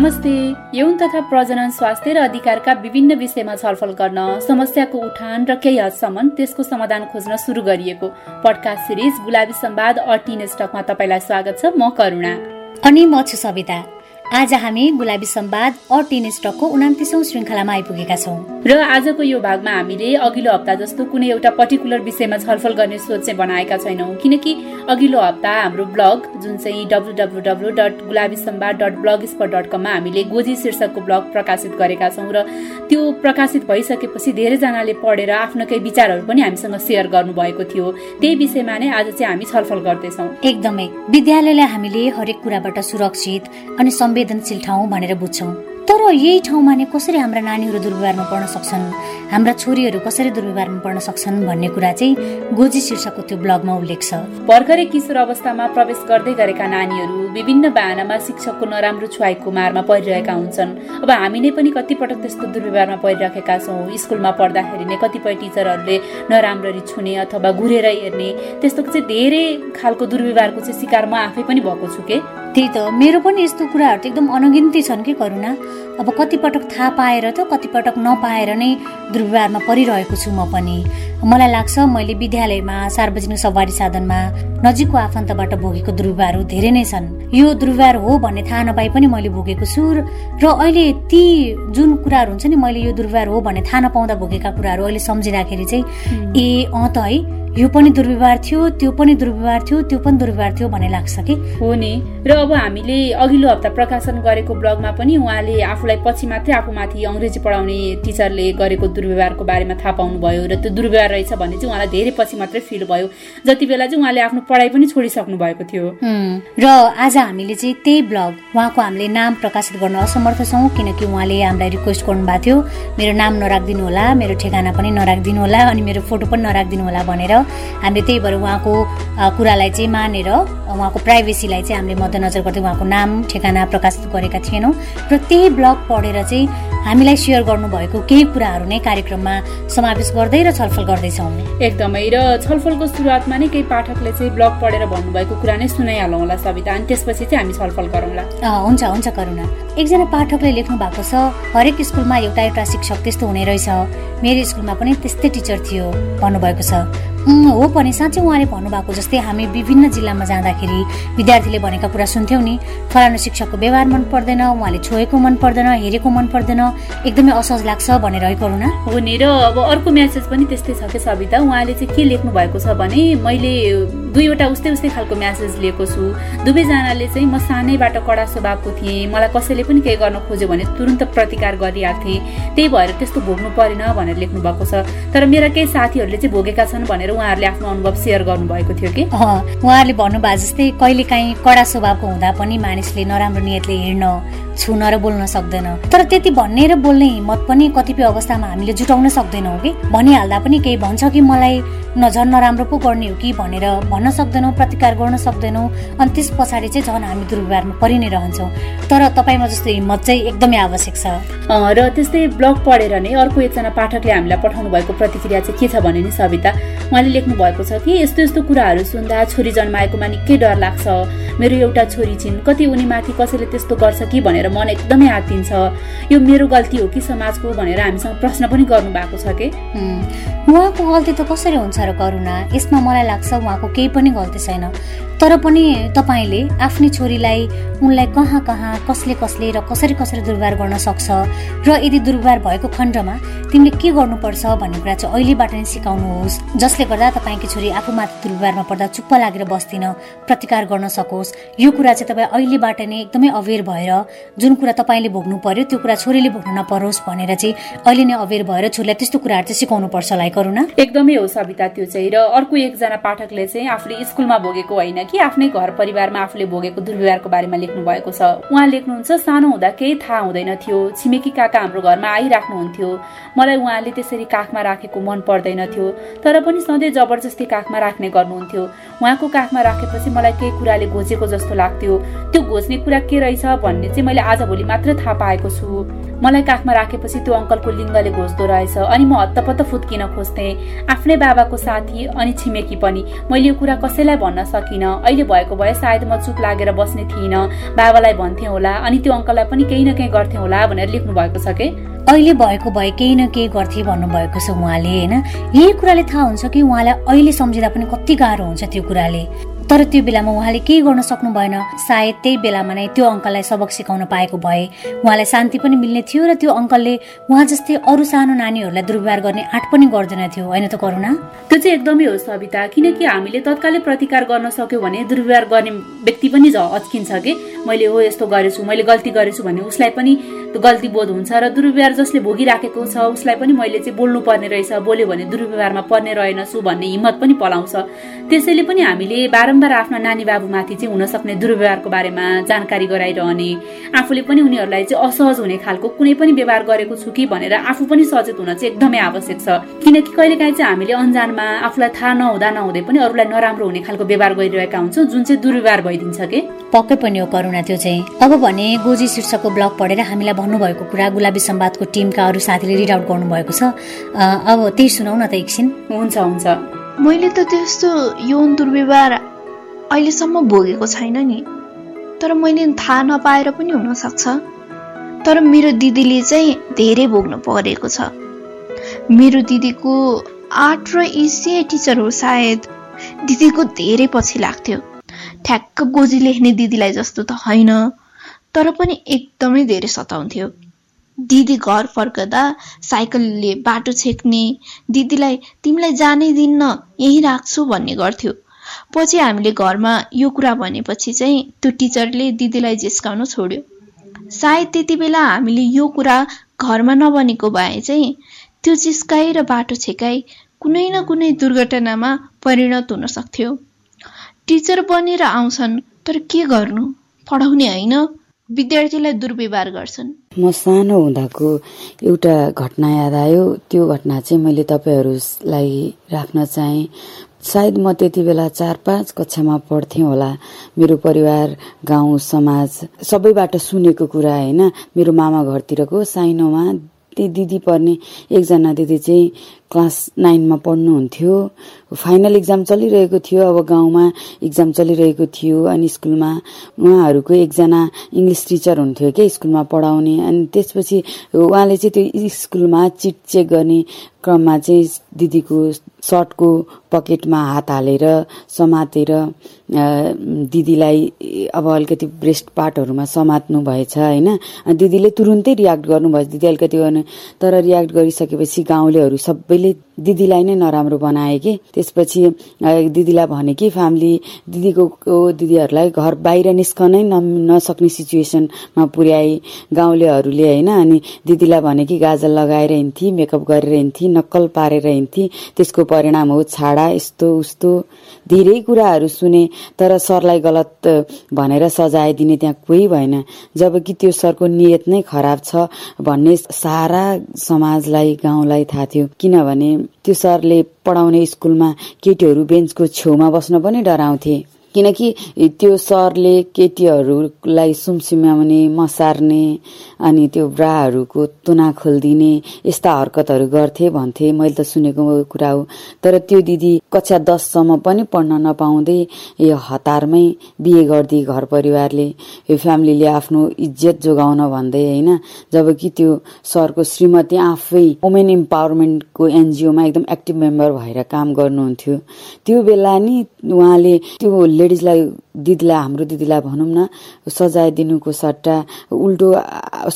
नमस्ते। यौन तथा प्रजनन स्वास्थ्य र अधिकारका विभिन्न विषयमा छलफल गर्न समस्याको उठान र केही हदसम्म त्यसको समाधान खोज्न सुरु गरिएको पडकास्ट सिरिज गुलाबी सम्वाद अटिन स्टकमा तपाईँलाई स्वागत छ। म करुणा। अनि म छु सविता। आज हामी गुलाबी सम्वाद अ स्टकको उनातिसौँ श्रृङ्खलामा आइपुगेका छौँ। र आजको यो भागमा हामीले अघिल्लो हप्ता जस्तो कुनै एउटा पर्टिकुलर विषयमा छलफल गर्ने सोच चाहिँ बनाएका छैनौँ। किनकि अघिल्लो हप्ता हाम्रो ब्लग जुन चाहिँ W W W dot Gulabi Sambad dot blogspot dot कममा हामीले गोजी शीर्षकको ब्लग प्रकाशित गरेका छौँ र त्यो प्रकाशित भइसकेपछि धेरैजनाले पढेर आफ्नो केही विचारहरू पनि हामीसँग सेयर गर्नुभएको थियो। त्यही विषयमा नै आज चाहिँ हामी छलफल गर्दैछौँ। एकदमै। विद्यालयलाई हामीले हरेक कुराबाट सुरक्षित अनि संवेदनशील ठाउँ भनेर बुझ्छौँ। तर यही ठाउँमा नै कसरी हाम्रा नानीहरू दुर्व्यवहारमा पर्न सक्छन्? हाम्रा छोरीहरू कसरी दुर्व्यवहारमा पर्न सक्छन् भन्ने कुरा चाहिँ गोजी शीर्षकको त्यो ब्लगमा उल्लेख छ। भर्खरै किशोर अवस्थामा प्रवेश गर्दै गरेका नानीहरू विभिन्न बाहनामा शिक्षकको नराम्रो छुवाईको मारमा परिरहेका हुन्छन्। अब हामी नै पनि कतिपटक त्यस्तो दुर्व्यवहारमा परिराखेका छौँ। स्कुलमा पढ्दाखेरि नै कतिपय टिचरहरूले नराम्ररी छुने अथवा घुरेर हेर्ने त्यस्तो चाहिँ धेरै खालको दुर्व्यवहारको चाहिँ शिकार म आफै पनि भएको छु के? त्यही त मेरो पनि यस्तो कुराहरू त एकदम अनगिन्ती छन् कि करुणा अब कतिपटक थाहा पाएर त कतिपटक नपाएर नै दुर्व्यवहारमा परिरहेको छु म पनि। मलाई लाग्छ मैले विद्यालयमा सार्वजनिक सवारी साधनमा नजिकको आफन्तबाट भोगेको दुर्व्यवहारहरू धेरै नै छन्। यो दुर्व्यवहार हो भन्ने थाहा नपाए पनि मैले भोगेको छु र अहिले ती जुन कुराहरू हुन्छ नि मैले यो दुर्व्यवहार हो भन्ने थाहा नपाउँदा भोगेका कुराहरू अहिले सम्झिँदाखेरि चाहिँ ए अँ त है। यो पनि दुर्व्यवहार थियो त्यो पनि दुर्व्यवहार थियो त्यो पनि दुर्व्यवहार थियो भन्ने लाग्छ कि? हो नि। र अब हामीले अघिल्लो हप्ता प्रकाशन गरेको ब्लगमा पनि उहाँले आफूलाई पछि मात्रै आफूमाथि अङ्ग्रेजी पढाउने टिचरले गरेको दुर्व्यवहारको बारेमा थाहा पाउनुभयो र त्यो दुर्व्यवहार रहेछ भन्ने चाहिँ उहाँलाई धेरै पछि मात्रै फिल भयो। जति बेला चाहिँ उहाँले आफ्नो पढाइ पनि छोडिसक्नु भएको थियो। र आज हामीले चाहिँ त्यही ब्लग उहाँको हामीले नाम प्रकाशित गर्न असमर्थ छौँ किनकि उहाँले हामीलाई रिक्वेस्ट गर्नुभएको थियो। मेरो नाम नराखिदिनु होला मेरो ठेगाना पनि नराखिदिनु होला अनि मेरो फोटो पनि नराखिदिनु होला भनेर हामीले त्यही भएर उहाँको कुरालाई चाहिँ मानेर उहाँको प्राइभेसीलाई चाहिँ हामीले मध्यनजर गर्दै उहाँको नाम ठेगाना प्रकाशित गरेका थिएनौँ। र त्यही ब्लग पढेर चाहिँ हामीलाई सेयर गर्नुभएको केही कुराहरू नै कार्यक्रममा समावेश गर्दै र छलफल गर्दैछौँ। एकदमै। र छलफलको सुरुवातमा नै केही पाठकले चाहिँ ब्लग पढेर भन्नुभएको कुरा नै सुनाइहालौँ होला सविता अनि त्यसपछि चाहिँ हामी छलफल गरौँला हुन्छ हुन्छ करुणा। एकजना पाठकले लेख्नु भएको छ हरेक स्कुलमा एउटा एउटा शिक्षक त्यस्तो हुने रहेछ। मेरो स्कुलमा पनि त्यस्तै टिचर थियो भन्नुभएको छ। हो पनि। साँच्चै उहाँले भन्नुभएको जस्तै हामी विभिन्न जिल्लामा जाँदाखेरि विद्यार्थीले भनेका कुरा सुन्थ्यौँ नि। फलानु शिक्षकको व्यवहार मन पर्दैन उहाँले छोएको मन पर्दैन हेरेको मन पर्दैन। एकदमै असहज लाग्छ भनेर है करुणा। हो नि र अब अर्को म्यासेज पनि त्यस्तै छ कि सविता? उहाँले चाहिँ के लेख्नु भएको छ भने मैले दुईवटा उस्तै उस्तै खालको म्यासेज लिएको छु। दुवैजनाले चाहिँ म सानैबाट कडा स्वभावको थिएँ। मलाई कसैले पनि केही गर्न खोज्यो भने तुरन्त प्रतिकार गरिहाल्थेँ त्यही भएर त्यस्तो भोग्नु परेन भनेर लेख्नु भएको छ। तर मेरा केही साथीहरूले चाहिँ भोगेका छन् भनेर उहाँहरूले आफ्नो अनुभव सेयर गर्नुभएको थियो कि? उहाँहरूले भन्नुभयो जस्तै कहिलेकाहीँ कडा स्वभावको हुँदा पनि मानिसले नराम्रो नियतले हिँड्न छुन र बोल्न सक्दैन। तर त्यति भन्ने र बोल्ने हिम्मत पनि कतिपय अवस्थामा हामीले जुटाउन सक्दैनौँ कि? भनिहाल्दा पनि केही भन्छ कि मलाई नझन् नराम्रो पो गर्ने हो कि भनेर भन्न सक्दैनौँ प्रतिकार गर्न सक्दैनौँ। अनि त्यस पछाडि चाहिँ झन् हामी दुर्व्यवहारमा परि नै रहन्छौँ। तर तपाईँमा जस्तो हिम्मत चाहिँ एकदमै आवश्यक छ। र त्यस्तै ब्लग पढेर नै अर्को एकजना पाठकले हामीलाई पठाउनु भएको प्रतिक्रिया चाहिँ के छ भने नि सविता उहाँले लेख्नु भएको छ कि यस्तो यस्तो कुराहरू सुन्दा छोरी जन्माएकोमा निकै डर लाग्छ। मेरो एउटा छोरी छिन् कति उनीमाथि कसैले त्यस्तो गर्छ कि भनेर मन एकदमै आत्तिन्छ यो मेरो गल्ती हो कि समाजको भनेर हामीसँग प्रश्न पनि गर्नु भएको छ कि? उहाँको गल्ती त कसरी हुन्छ र करुणा? यसमा मलाई लाग्छ उहाँको केही पनि गल्ती छैन। तर पनि तपाईँले आफ्नै छोरीलाई उनलाई कहाँ कहाँ कसले कसले र कसरी कसरी दुर्व्यवहार गर्न सक्छ र यदि दुर्व्यवहार भएको खण्डमा तिमीले के गर्नुपर्छ भन्ने कुरा चाहिँ अहिलेबाट नै सिकाउनुहोस्। जसले गर्दा तपाईँकी छोरी आफूमाथि दुर्व्यवहारमा पर्दा चुप्प लागेर बस्दिन प्रतिकार गर्न सकोस्। यो कुरा चाहिँ तपाईँ अहिलेबाट नै एकदमै अवेर भएर जुन कुरा तपाईँले भोग्नु पर्यो त्यो कुरा छोरीले भोग्नु नपरोस् भनेर चाहिँ अहिले नै अवेर भएर छोरीलाई त्यस्तो कुराहरू चाहिँ सिकाउनु पर्छ लाई करुणा। एकदमै हो सविता त्यो चाहिँ र अर्को एकजना पाठकले चाहिँ आफूले स्कुलमा भोगेको होइन कि आफ्नै घर परिवारमा आफूले भोगेको दुर्व्यवहारको बारेमा लेख्नु भएको छ। उहाँ लेख्नुहुन्छ सानो हुँदा केही थाहा हुँदैन थियो। छिमेकी काका हाम्रो घरमा आइराख्नुहुन्थ्यो। मलाई उहाँले त्यसरी काखमा राखेको मन पर्दैन थियो। तर पनि सधैँ जबरजस्ती काखमा राख्ने गर्नुहुन्थ्यो। उहाँको काखमा राखेपछि मलाई केही कुराले घोचेको जस्तो लाग्थ्यो। त्यो घोच्ने कुरा के रहेछ भन्ने चाहिँ मैले आजभोलि मात्र थाहा पाएको छु। मलाई काखमा राखेपछि त्यो अङ्कलको लिङ्गले घोच्दो रहेछ अनि म हत्तपत्त फुत्किन खोज्थेँ। आफ्नै बाबाको साथी अनि छिमेकी पनि। मैले यो कुरा कसैलाई भन्न सकिनँ। अहिले भएको भए सायद म चुप लागेर बस्ने थिइनँ। बाबालाई भन्थेँ होला अनि त्यो अङ्कललाई पनि केही न केही गर्थेँ होला भनेर लेख्नु भएको छ कि? अहिले भएको भए केही न केही गर्थे भन्नुभएको छ उहाँले होइन? यही कुराले थाहा हुन्छ कि उहाँलाई अहिले सम्झिँदा पनि कति गाह्रो हुन्छ त्यो कुराले। तर त्यो बेलामा उहाँले केही गर्न सक्नु भएन? सायद त्यही बेलामा नै त्यो अङ्कललाई सबक सिकाउन पाएको भए। उहाँलाई शान्ति पनि मिल्ने थियो र त्यो अङ्कलले उहाँ जस्तै अरू सानो नानीहरूलाई दुर्व्यवहार गर्ने आँट पनि गर्दैन थियो। होइन त करुणा? त्यो चाहिँ एकदमै हो सविता किनकि हामीले तत्कालै प्रतिकार गर्न सक्यो भने दुर्व्यवहार गर्ने व्यक्ति पनि अच्किन्छ कि? मैले हो यस्तो गरेछु मैले गल्ती गरेछु भने उसलाई पनि गल्ती बोध हुन्छ र दुर्व्यवहार जसले भोगिराखेको छ उसलाई पनि मैले चाहिँ बोल्नु पर्ने रहेछ। बोल्यो भने दुर्व्यवहारमा पर्ने रहेनछु भन्ने हिम्मत पनि पलाउँछ। त्यसैले पनि हामीले बारम्बार आफ्ना नानी बाबुमाथि चाहिँ हुन सक्ने दुर्व्यवहारको बारेमा जानकारी गराइरहने आफूले पनि उनीहरूलाई चाहिँ असहज हुने खालको कुनै पनि व्यवहार गरेको छु कि भनेर आफू पनि सचेत हुन चाहिँ एकदमै आवश्यक छ। किनकि कहिलेकाहीँ चाहिँ हामीले अन्जानमा आफूलाई थाहा नहुँदा नहुँदै पनि अरूलाई नराम्रो हुने खालको व्यवहार गरिरहेका हुन्छौँ जुन चाहिँ दुर्व्यवहार भइदिन्छ। कि? पक्कै पनि हो करुणा त्यो चाहिँ। अब भने गोजी शीर्षकको ब्लग पढेर हामीलाई भन्नुभएको कुरा गुलाबी सम्वादको टिमका अरू साथीले रिड आउट गर्नुभएको छ। अब त्यही सुनाउ न त एकछिन। हुन्छ हुन्छ। मैले त त्यस्तो यौन दुर्व्यवहार अहिलेसम्म भोगेको छैन नि। तर मैले थाहा नपाएर पनि हुनसक्छ। तर मेरो दिदीले चाहिँ धेरै भोग्नु परेको छ। मेरो दिदीको आर्ट र इसिए टिचर हो सायद। दिदीको धेरै पछि लाग्थ्यो। ठ्याक्क गोजी लेख्ने दिदीलाई जस्तो त होइन। तर पनि एकदमै धेरै सताउँथ्यो। दिदी घर फर्कदा साइकलले बाटो छेक्ने दिदीलाई तिमीलाई जानै दिन्न यहीँ राख्छु भन्ने गर्थ्यो। पछि हामीले घरमा यो कुरा भनेपछि चाहिँ त्यो टिचरले दिदीलाई जिस्काउन छोड्यो। सायद त्यति बेला हामीले यो कुरा घरमा नबनेको भए चाहिँ त्यो जिस्काई र बाटो छेकाई कुनै न कुनै दुर्घटनामा परिणत हुन सक्थ्यो। टिचर बनेर आउँछन् तर के गर्नु? पढाउने होइन। विद्यार्थीलाई दुर्व्यवहार गर्छन्। म सानो हुँदाको एउटा घटना याद आयो। त्यो घटना चाहिँ मैले तपाईँहरूलाई राख्न चाहेँ। सायद म त्यति बेला चार पाँच कक्षामा पढ्थेँ होला। मेरो परिवार गाउँ समाज सबैबाट सुनेको कुरा होइन। मेरो मामा घरतिरको साइनोमा ती दिदी पर्ने एकजना दिदी चाहिँ क्लास नाइनमा पढ्नुहुन्थ्यो। फाइनल इक्जाम चलिरहेको थियो अब गाउँमा इक्जाम चलिरहेको थियो अनि स्कुलमा उहाँहरूको एकजना इङ्ग्लिस टिचर हुन्थ्यो क्या स्कुलमा पढाउने अनि त्यसपछि उहाँले चाहिँ त्यो स्कुलमा चिट चेक गर्ने क्रममा चाहिँ दिदीको सर्टको पकेटमा हात हालेर समातेर दिदीलाई अब अलिकति ब्रेस्ट पार्टहरूमा समात्नु भएछ होइन? दिदीले तुरुन्तै रियाक्ट गर्नुभएछ। दिदी अलिकति गर्नु तर रियाक्ट गरिसकेपछि गाउँलेहरू सबैले दिदीलाई नै नराम्रो बनाए कि। त्यसपछि दिदीलाई भने कि फ्यामिली दिदीको दिदीहरूलाई घर बाहिर निस्कनै नसक्ने सिचुएसनमा पुर्याए गाउँलेहरूले होइन अनि दिदीलाई भने कि गाजल लगाएर हिँड्थे मेकअप गरेर हिँड्थे नक्कल पारेर हिँड्थे त्यसको परिणाम हो छाडा यस्तो उस्तो। धेरै कुराहरू सुने तर सरलाई गलत भनेर सजाय दिने त्यहाँ कोही भएन। जबकि त्यो सरको नियत नै खराब छ भन्ने सारा समाजलाई गाउँलाई थाहा थियो। किनभने त्यो सरले पढाउने स्कुलमा केटीहरू बेन्चको छेउमा बस्न पनि डराउँथे। किनकि त्यो सरले केटीहरूलाई सुमसुम्याउने मसार्ने अनि त्यो ब्राहरूको तुना खोलिदिने यस्ता हरकतहरू गर्थे भन्थे। मैले त सुनेको कुरा हो। तर त्यो दिदी कक्षा दससम्म पनि पढ्न नपाउँदै यो हतारमै बिहे गरिदिए घर परिवारले। यो फ्यामिलीले आफ्नो इज्जत जोगाउन भन्दै होइन? जबकि त्यो सरको श्रीमती आफै वुमेन इम्पावरमेन्टको एनजिओमा एकदम एक्टिभ मेम्बर भएर काम गर्नुहुन्थ्यो। त्यो बेला नि उहाँले त्यो लेडिजलाई दिदीलाई हाम्रो दिदीलाई भनौँ न सजाय दिनुको सट्टा उल्टो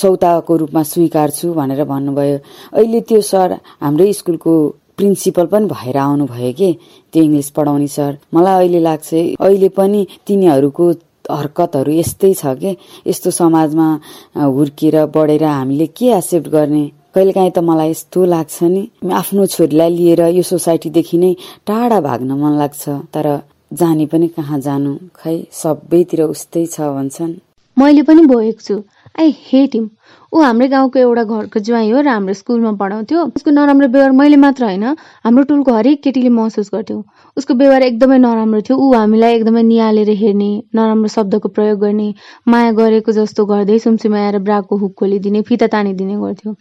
सौताको रूपमा स्वीकार्छु भनेर भन्नुभयो। अहिले त्यो सर हाम्रै स्कुलको प्रिन्सिपल पनि भएर आउनुभयो कि त्यो इङ्ग्लिस पढाउने सर। मलाई अहिले लाग्छ अहिले पनि तिनीहरूको हरकतहरू यस्तै छ कि यस्तो समाजमा हुर्किएर बढेर हामीले के एक्सेप्ट गर्ने? कहिलेकाहीँ त मलाई यस्तो लाग्छ नि। आफ्नो छोरीलाई लिएर यो सोसाइटीदेखि नै टाढा भाग्न मन लाग्छ। तर जाने पनि कहाँ जानु? खै सबैतिर उस्तै छ भन्छन्। मैले पनि भोगेको छु। आई हेट हिम ऊ हाम्रै गाउँको एउटा घरको ज्वाइँ हो र हाम्रो स्कुलमा पढाउँथ्यो। उसको नराम्रो व्यवहार मैले मात्र होइन हाम्रो टुलको हरेक केटीले महसुस गर्थ्यौँ। उसको व्यवहार एकदमै नराम्रो थियो। ऊ हामीलाई एकदमै निहालेर हेर्ने नराम्रो शब्दको प्रयोग गर्ने माया गरेको जस्तो गर्दै सुमसुमाएर ब्राको हुक खोलिदिने फिता तानिदिने गर्थ्यो।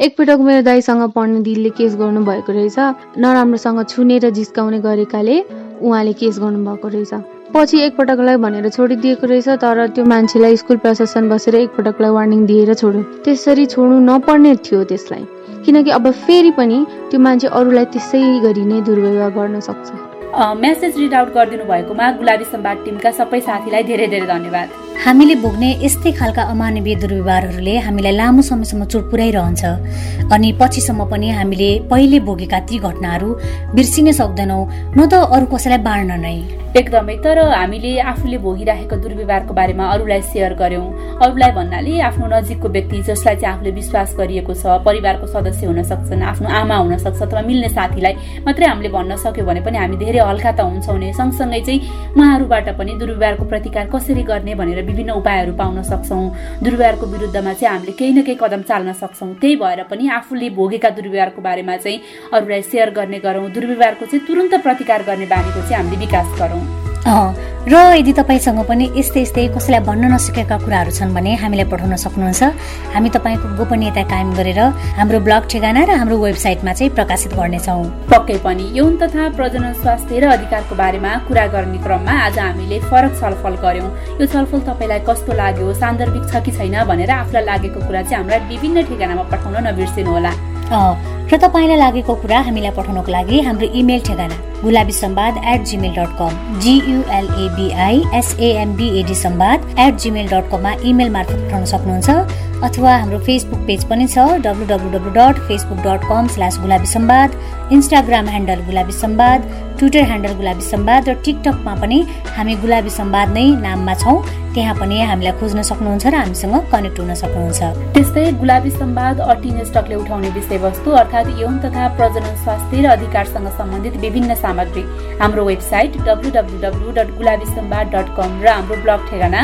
एकपटक मेरो दाईसँग पढ्ने दिदीले केस गर्नुभएको रहेछ। नराम्रोसँग छुने र जिस्काउने गरेकाले उहाँले केस गर्नुभएको रहेछ। पछि एकपटकलाई भनेर छोडिदिएको रहेछ तर त्यो मान्छेलाई स्कुल प्रशासन बसेर एकपटकलाई वार्निङ दिएर छोड्यो। त्यसरी छोड्नु नपर्ने थियो त्यसलाई। किनकि अब फेरि पनि त्यो मान्छे अरूलाई त्यसै गरी नै दुर्व्यवहार गर्न सक्छ। मेसेज रिड आउट गरिदिनु भएकोमा गुलाबी सम्वाद टिमका सबै साथीलाई धेरै धेरै धन्यवाद। हामीले भोग्ने यस्तै खालका अमानवीय दुर्व्यवहारहरूले हामीलाई लामो समयसम्म चोट पुर्याइरहन्छ अनि पछिसम्म पनि हामीले पहिले भोगेका ती घटनाहरू बिर्सिनै सक्दैनौँ न त अरू कसैलाई बाँड्न नै। एकदमै तर हामीले आफूले भोगिराखेको दुर्व्यवहारको बारेमा अरूलाई सेयर गर्यौँ। अरूलाई भन्नाले आफ्नो नजिकको व्यक्ति जसलाई चाहिँ आफूले विश्वास गरिएको छ परिवारको सदस्य हुन सक्छन् आफ्नो आमा हुन सक्छ अथवा मिल्ने साथीलाई मात्रै हामीले भन्न सक्यो भने पनि हामी धेरै हल्का त हुन्छौँ नै। सँगसँगै चाहिँ उहाँहरूबाट पनि दुर्व्यवहारको प्रतिकार कसरी गर्ने भनेर विभिन्न उपायहरू पाउन सक्छौँ। दुर्व्यवहारको विरुद्धमा चाहिँ हामीले केही न केही कदम चाल्न सक्छौँ। त्यही भएर पनि आफूले भोगेका दुर्व्यवहारको बारेमा चाहिँ अरूलाई सेयर गर्ने गरौँ। दुर्व्यवहारको चाहिँ तुरन्त प्रतिकार गर्ने बानीको चाहिँ हामीले विकास गरौँ। र यदि तपाईँसँग पनि यस्तै यस्तै कसैलाई भन्न नसकेका कुराहरू छन् भने हामीलाई पठाउन सक्नुहुन्छ। हामी तपाईँको गोपनीयता कायम गरेर हाम्रो ब्लग ठेगाना र हाम्रो वेबसाइटमा चाहिँ प्रकाशित गर्नेछौँ। पक्कै पनि यौन तथा प्रजनन स्वास्थ्य र अधिकारको बारेमा कुरा गर्ने क्रममा आज हामीले फरक छलफल गर्यौँ यो छलफल तपाईँलाई कस्तो लाग्यो सान्दर्भिक छ कि छैन भनेर आफूलाई लागेको कुरा चाहिँ हामीलाई विभिन्न ठेगानामा पठाउन नबिर्सिनु होला र तपाईँलाई लागेको कुरा हामीलाई पठाउनको लागि हाम्रो इमेल ठेगाना Gulabi Sambad at gmail dot com G U L A B I S A M B A D Sambad at gmail dot कममा इमेल मार्फत पठाउन सक्नुहुन्छ अथवा हाम्रो फेसबुक पेज पनि छ W W W dot Facebook dot com slash Gulabi Sambad Instagram handle Gulabi Sambad Twitter handle Gulabi Sambad र टिकटकमा पनि हामी गुलाबी सम्वाद नै नाममा छौँ त्यहाँ पनि हामीलाई खोज्न सक्नुहुन्छ र हामीसँग कनेक्ट हुन सक्नुहुन्छ। त्यस्तै गुलाबी सम्वाद अटिन स्टकले उठाउने विषयवस्तु अर्थात् यौन तथा प्रजनन स्वास्थ्य र अधिकारसँग सम्बन्धित विभिन्न सामग्री। हाम्रो website W W W dot Gulabi Sambad dot com र हाम्रो ब्लग ठेगाना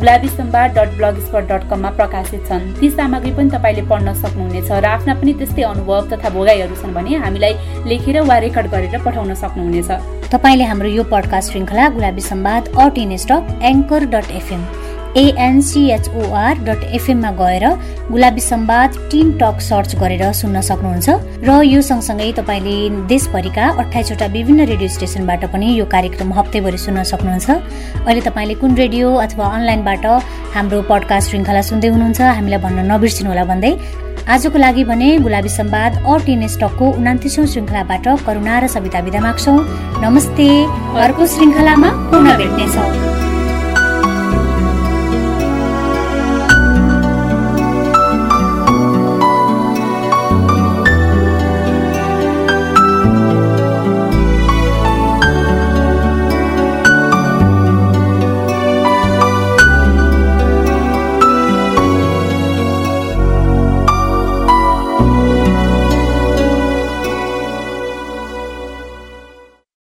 Gulabi Sambad dot blogspot dot कममा प्रकाशित छन्। ती सामग्री पनि तपाईँले पढ्न सक्नुहुनेछ र आफ्ना पनि त्यस्तै अनुभव तथा भोगाईहरू छन् भने हामीलाई लेखेर वा रेकर्ड गरेर पठाउन सक्नुहुनेछ। तपाईँले हाम्रो यो पडकास्ट श्रृङ्खला Gulabi Sambad at in stock anchor dot FM A N C H O R dot एफएममा गएर Gulabi Sambad team talk search गरेर सुन्न सक्नुहुन्छ र यो सँगसँगै तपाईँले देशभरिका अठाइसवटा विभिन्न रेडियो स्टेसनबाट पनि यो कार्यक्रम हप्तैभरि सुन्न सक्नुहुन्छ। अहिले तपाईँले कुन रेडियो अथवा अनलाइनबाट हाम्रो पडकास्ट श्रृङ्खला सुन्दै हुनुहुन्छ हामीलाई भन्न नबिर्सिनु होला भन्दै आजको लागि भने गुलाबी सम्वाद अ टिन स्टकको उनातिसौँ श्रृङ्खलाबाट करुणा र सविता विदा माग्छौँ। नमस्ते अर्को श्रृङ्खलामा पुनः भेट्नेछौँ।